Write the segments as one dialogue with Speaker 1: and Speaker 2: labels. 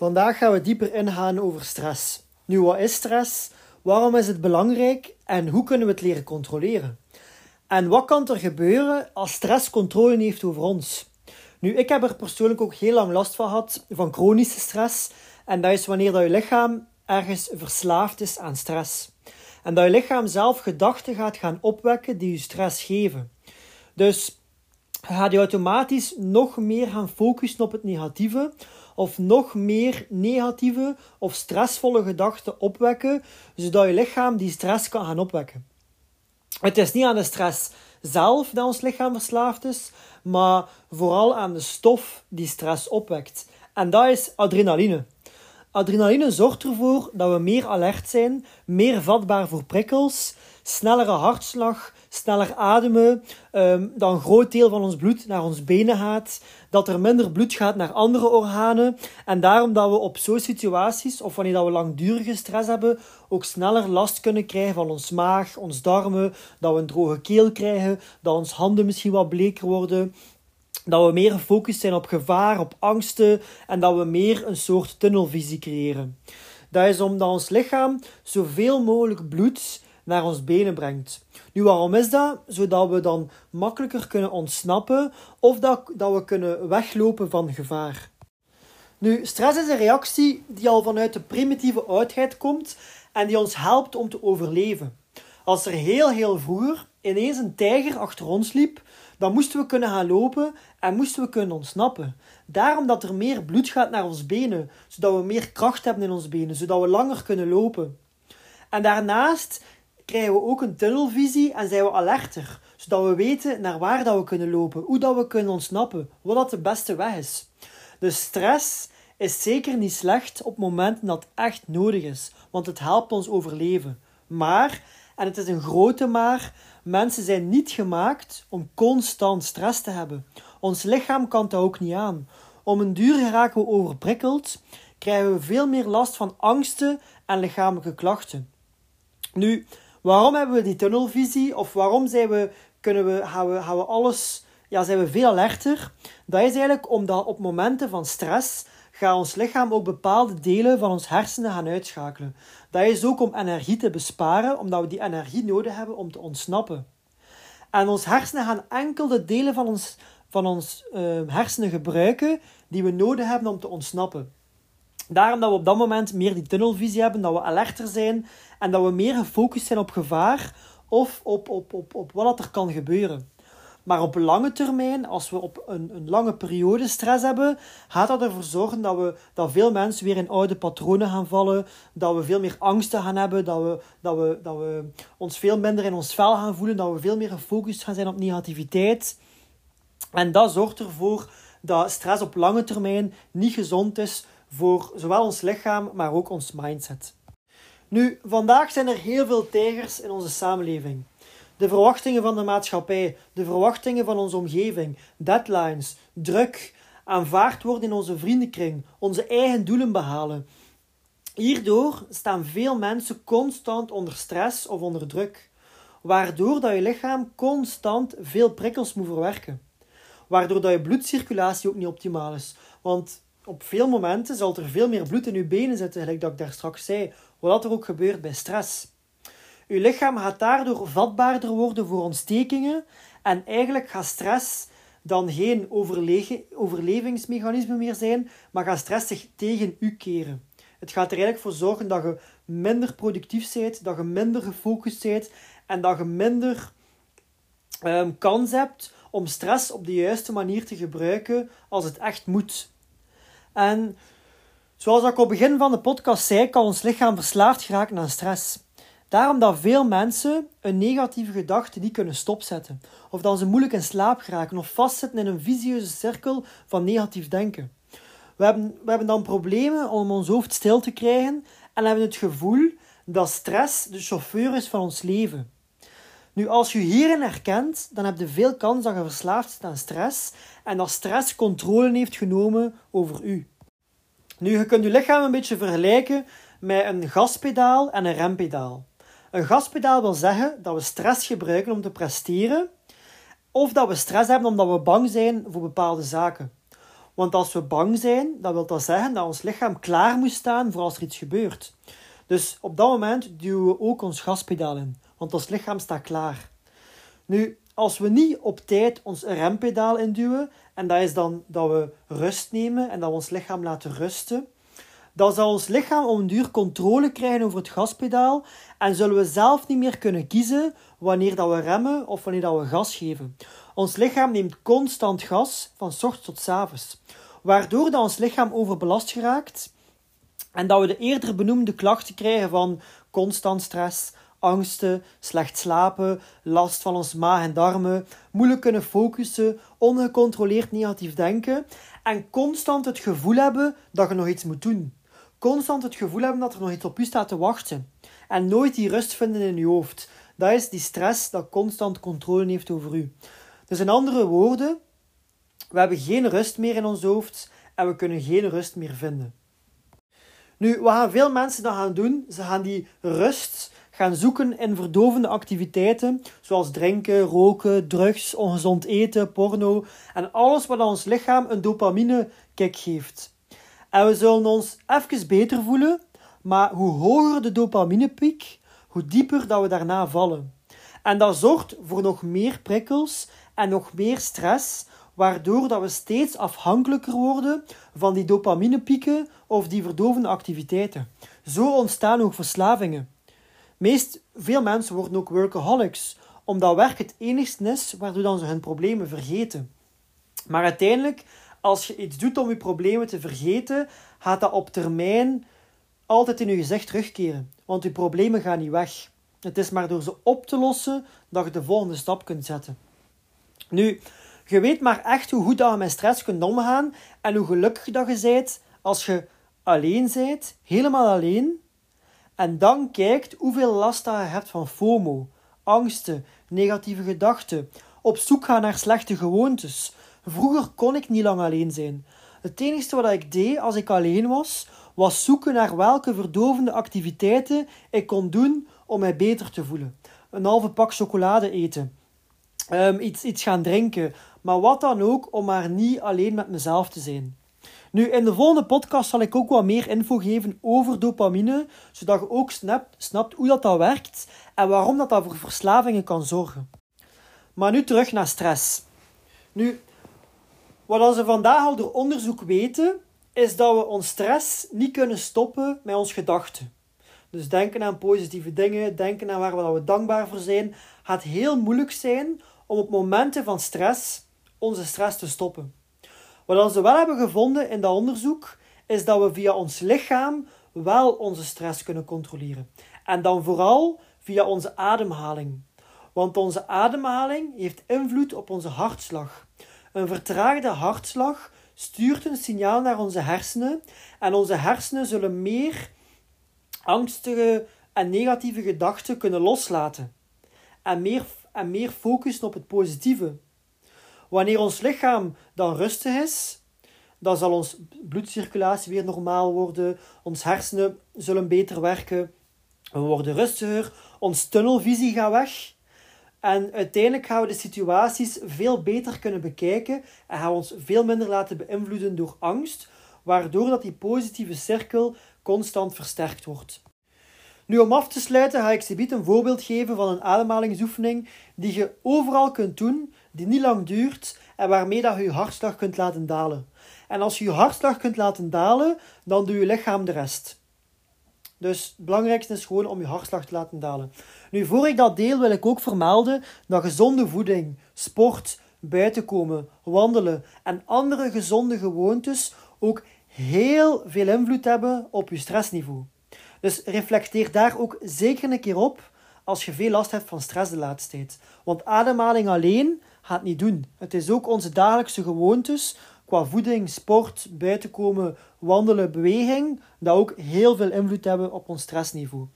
Speaker 1: Vandaag gaan we dieper ingaan over stress. Nu, wat is stress? Waarom is het belangrijk en hoe kunnen we het leren controleren? En wat kan er gebeuren als stress controle heeft over ons? Nu, ik heb er persoonlijk ook heel lang last van gehad, van chronische stress. En dat is wanneer dat je lichaam ergens verslaafd is aan stress. En dat je lichaam zelf gedachten gaat gaan opwekken die je stress geven. Dus gaat je automatisch nog meer gaan focussen op het negatieve, of nog meer negatieve of stressvolle gedachten opwekken, zodat je lichaam die stress kan gaan opwekken. Het is niet aan de stress zelf dat ons lichaam verslaafd is, maar vooral aan de stof die stress opwekt. En dat is adrenaline. Adrenaline zorgt ervoor dat we meer alert zijn, meer vatbaar voor prikkels, snellere hartslag, sneller ademen, um, dat een groot deel van ons bloed naar ons benen gaat, dat er minder bloed gaat naar andere organen. En daarom dat we op zo'n situaties, of wanneer dat we langdurige stress hebben, ook sneller last kunnen krijgen van ons maag, ons darmen, dat we een droge keel krijgen, dat onze handen misschien wat bleker worden, dat we meer gefocust zijn op gevaar, op angsten en dat we meer een soort tunnelvisie creëren. Dat is omdat ons lichaam zoveel mogelijk bloed naar ons benen brengt. Nu, waarom is dat? Zodat we dan makkelijker kunnen ontsnappen of dat, dat we kunnen weglopen van gevaar. Nu, stress is een reactie die al vanuit de primitieve oudheid komt en die ons helpt om te overleven. Als er heel heel vroeger ineens een tijger achter ons liep, dan moesten we kunnen gaan lopen en moesten we kunnen ontsnappen. Daarom dat er meer bloed gaat naar ons benen, zodat we meer kracht hebben in ons benen, zodat we langer kunnen lopen. En daarnaast krijgen we ook een tunnelvisie en zijn we alerter, zodat we weten naar waar dat we kunnen lopen, hoe dat we kunnen ontsnappen, wat dat de beste weg is. Dus stress is zeker niet slecht op momenten dat het echt nodig is, want het helpt ons overleven. Maar, en het is een grote maar, mensen zijn niet gemaakt om constant stress te hebben. Ons lichaam kan dat ook niet aan. Om een duur geraken we overprikkeld, krijgen we veel meer last van angsten en lichamelijke klachten. Nu, waarom hebben we die tunnelvisie? Of waarom zijn we, kunnen we, gaan, we, gaan we alles, ja, zijn we veel alerter? Dat is eigenlijk omdat op momenten van stress gaat ons lichaam ook bepaalde delen van ons hersenen gaan uitschakelen. Dat is ook om energie te besparen, omdat we die energie nodig hebben om te ontsnappen. En ons hersenen gaan enkel de delen van ons, van ons uh, hersenen gebruiken die we nodig hebben om te ontsnappen. Daarom dat we op dat moment meer die tunnelvisie hebben, dat we alerter zijn en dat we meer gefocust zijn op gevaar of op, op, op, op wat er kan gebeuren. Maar op lange termijn, als we op een, een lange periode stress hebben, gaat dat ervoor zorgen dat, we, dat veel mensen weer in oude patronen gaan vallen, dat we veel meer angsten gaan hebben, dat we, dat, we, dat we ons veel minder in ons vel gaan voelen, dat we veel meer gefocust gaan zijn op negativiteit. En dat zorgt ervoor dat stress op lange termijn niet gezond is voor zowel ons lichaam, maar ook ons mindset. Nu, vandaag zijn er heel veel tijgers in onze samenleving. De verwachtingen van de maatschappij, de verwachtingen van onze omgeving, deadlines, druk, aanvaard worden in onze vriendenkring, onze eigen doelen behalen. Hierdoor staan veel mensen constant onder stress of onder druk, waardoor dat je lichaam constant veel prikkels moet verwerken. Waardoor dat je bloedcirculatie ook niet optimaal is. Want op veel momenten zal er veel meer bloed in je benen zitten, gelijk dat ik daar straks zei, wat er ook gebeurt bij stress. Uw lichaam gaat daardoor vatbaarder worden voor ontstekingen en eigenlijk gaat stress dan geen overlevingsmechanisme meer zijn, maar gaat stress zich tegen u keren. Het gaat er eigenlijk voor zorgen dat je minder productief bent, dat je minder gefocust bent en dat je minder um, kans hebt om stress op de juiste manier te gebruiken als het echt moet. En zoals ik op het begin van de podcast zei, kan ons lichaam verslaafd geraken aan stress. Daarom dat veel mensen een negatieve gedachte niet kunnen stopzetten, of dat ze moeilijk in slaap geraken of vastzitten in een visieuze cirkel van negatief denken. We hebben, we hebben dan problemen om ons hoofd stil te krijgen en hebben het gevoel dat stress de chauffeur is van ons leven. Nu, als je hierin herkent, dan heb je veel kans dat je verslaafd bent aan stress en dat stress controle heeft genomen over u. Nu, je kunt je lichaam een beetje vergelijken met een gaspedaal en een rempedaal. Een gaspedaal wil zeggen dat we stress gebruiken om te presteren, of dat we stress hebben omdat we bang zijn voor bepaalde zaken. Want als we bang zijn, dan wil dat zeggen dat ons lichaam klaar moet staan voor als er iets gebeurt. Dus op dat moment duwen we ook ons gaspedaal in, want ons lichaam staat klaar. Nu, als we niet op tijd ons rempedaal induwen, en dat is dan dat we rust nemen en dat we ons lichaam laten rusten, dan zal ons lichaam om een duur controle krijgen over het gaspedaal en zullen we zelf niet meer kunnen kiezen wanneer dat we remmen of wanneer dat we gas geven. Ons lichaam neemt constant gas van ochtends tot avonds, waardoor dat ons lichaam overbelast geraakt en dat we de eerder benoemde klachten krijgen van constant stress, angsten, slecht slapen, last van ons maag en darmen, moeilijk kunnen focussen, ongecontroleerd negatief denken en constant het gevoel hebben dat je nog iets moet doen. Constant het gevoel hebben dat er nog iets op u staat te wachten. En nooit die rust vinden in je hoofd. Dat is die stress dat constant controle heeft over u. Dus in andere woorden, we hebben geen rust meer in ons hoofd en we kunnen geen rust meer vinden. Nu, wat gaan veel mensen dan gaan doen? Ze gaan die rust gaan zoeken in verdovende activiteiten, zoals drinken, roken, drugs, ongezond eten, porno en alles wat ons lichaam een dopamine-kick geeft. En we zullen ons even beter voelen, maar hoe hoger de dopaminepiek, hoe dieper dat we daarna vallen. En dat zorgt voor nog meer prikkels en nog meer stress, waardoor dat we steeds afhankelijker worden van die dopaminepieken of die verdovende activiteiten. Zo ontstaan ook verslavingen. Meest veel mensen worden ook workaholics, omdat werk het enigste is waardoor dan ze hun problemen vergeten. Maar uiteindelijk, als je iets doet om je problemen te vergeten, gaat dat op termijn altijd in je gezicht terugkeren, want je problemen gaan niet weg. Het is maar door ze op te lossen dat je de volgende stap kunt zetten. Nu, je weet maar echt hoe goed dat je met stress kunt omgaan en hoe gelukkig dat je bent als je alleen bent, helemaal alleen, en dan kijkt hoeveel last je hebt van FOMO, angsten, negatieve gedachten, op zoek gaan naar slechte gewoontes. Vroeger kon ik niet lang alleen zijn. Het enige wat ik deed als ik alleen was, was zoeken naar welke verdovende activiteiten ik kon doen om mij beter te voelen. Een halve pak chocolade eten, um, iets, iets gaan drinken, maar wat dan ook om maar niet alleen met mezelf te zijn. Nu, in de volgende podcast zal ik ook wat meer info geven over dopamine, zodat je ook snapt, snapt hoe dat, dat werkt en waarom dat, dat voor verslavingen kan zorgen. Maar nu terug naar stress. Nu, wat we vandaag al door onderzoek weten, is dat we ons stress niet kunnen stoppen met ons gedachten. Dus denken aan positieve dingen, denken aan waar we dankbaar voor zijn, gaat heel moeilijk zijn om op momenten van stress onze stress te stoppen. Wat we wel hebben gevonden in dat onderzoek, is dat we via ons lichaam wel onze stress kunnen controleren. En dan vooral via onze ademhaling. Want onze ademhaling heeft invloed op onze hartslag. Een vertraagde hartslag stuurt een signaal naar onze hersenen en onze hersenen zullen meer angstige en negatieve gedachten kunnen loslaten en meer, en meer focussen op het positieve. Wanneer ons lichaam dan rustig is, dan zal onze bloedcirculatie weer normaal worden, ons hersenen zullen beter werken, we worden rustiger, ons tunnelvisie gaat weg. En uiteindelijk gaan we de situaties veel beter kunnen bekijken en gaan we ons veel minder laten beïnvloeden door angst, waardoor dat die positieve cirkel constant versterkt wordt. Nu, om af te sluiten ga ik Sibiet een voorbeeld geven van een ademhalingsoefening die je overal kunt doen, die niet lang duurt en waarmee dat je je hartslag kunt laten dalen. En als je je hartslag kunt laten dalen, dan doe je lichaam de rest. Dus het belangrijkste is gewoon om je hartslag te laten dalen. Nu, voor ik dat deel, wil ik ook vermelden dat gezonde voeding, sport, buiten komen, wandelen en andere gezonde gewoontes ook heel veel invloed hebben op je stressniveau. Dus reflecteer daar ook zeker een keer op als je veel last hebt van stress de laatste tijd. Want ademhaling alleen gaat niet doen. Het is ook onze dagelijkse gewoontes qua voeding, sport, buitenkomen, wandelen, beweging, dat ook heel veel invloed hebben op ons stressniveau.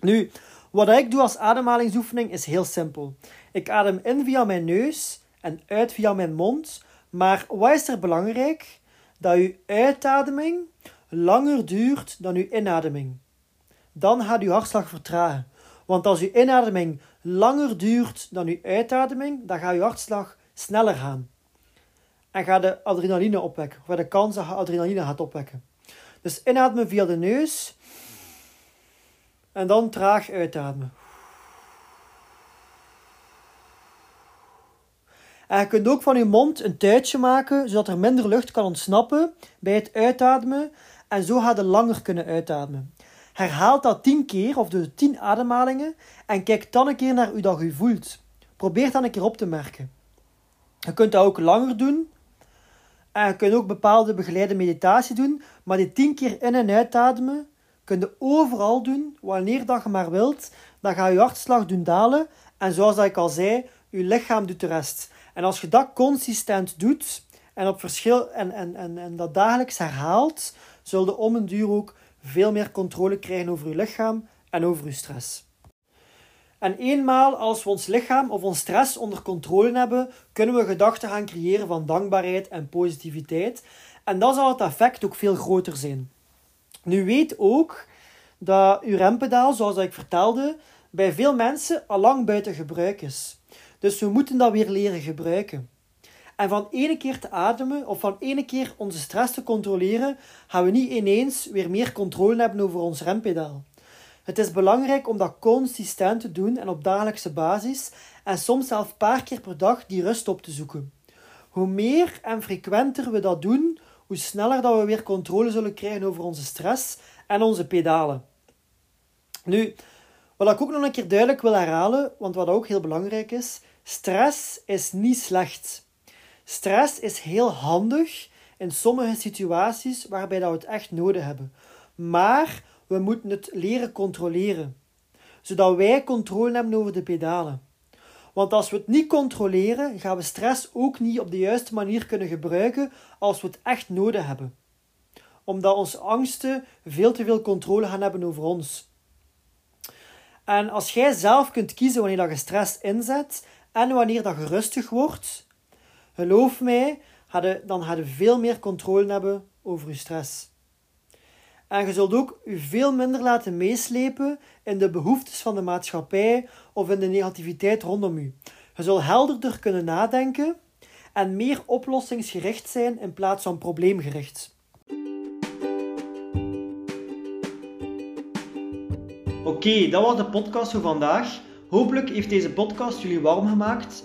Speaker 1: Nu, wat ik doe als ademhalingsoefening is heel simpel. Ik adem in via mijn neus en uit via mijn mond. Maar wat is er belangrijk? Dat uw uitademing langer duurt dan uw inademing. Dan gaat uw hartslag vertragen. Want als uw inademing langer duurt dan uw uitademing, dan gaat uw hartslag sneller gaan. En gaat de adrenaline opwekken, of de kans dat je adrenaline gaat opwekken. Dus inademen via de neus en dan traag uitademen. En je kunt ook van je mond een tuitje maken, zodat er minder lucht kan ontsnappen bij het uitademen. En zo gaat je langer kunnen uitademen. Herhaal dat 10 keer, of dus 10 ademhalingen, en kijk dan een keer naar hoe dat je voelt. Probeer dan een keer op te merken. Je kunt dat ook langer doen. En je kunt ook bepaalde begeleide meditatie doen. Maar die 10 keer in- en uitademen kun je overal doen, wanneer dat je maar wilt. Dan ga je hartslag doen dalen. En zoals ik al zei, je lichaam doet de rest. En als je dat consistent doet en, op verschil, en, en, en, en dat dagelijks herhaalt, zul je om een duur ook veel meer controle krijgen over je lichaam en over je stress. En eenmaal als we ons lichaam of ons stress onder controle hebben, kunnen we gedachten gaan creëren van dankbaarheid en positiviteit. En dan zal het effect ook veel groter zijn. Nu weet ook dat uw rempedaal, zoals ik vertelde, bij veel mensen al lang buiten gebruik is. Dus we moeten dat weer leren gebruiken. En van ene keer te ademen of van ene keer onze stress te controleren, gaan we niet ineens weer meer controle hebben over ons rempedaal. Het is belangrijk om dat consistent te doen en op dagelijkse basis en soms zelfs een paar keer per dag die rust op te zoeken. Hoe meer en frequenter we dat doen, hoe sneller dat we weer controle zullen krijgen over onze stress en onze pedalen. Nu, wat ik ook nog een keer duidelijk wil herhalen, want wat ook heel belangrijk is, stress is niet slecht. Stress is heel handig in sommige situaties waarbij dat we het echt nodig hebben. Maar we moeten het leren controleren, zodat wij controle hebben over de pedalen. Want als we het niet controleren, gaan we stress ook niet op de juiste manier kunnen gebruiken als we het echt nodig hebben. Omdat onze angsten veel te veel controle gaan hebben over ons. En als jij zelf kunt kiezen wanneer je stress inzet en wanneer dat je rustig wordt, geloof mij, dan ga je veel meer controle hebben over je stress. En je zult ook je veel minder laten meeslepen in de behoeftes van de maatschappij of in de negativiteit rondom u. Je zult helderder kunnen nadenken en meer oplossingsgericht zijn in plaats van probleemgericht. Oké, dat was de podcast voor vandaag. Hopelijk heeft deze podcast jullie warm gemaakt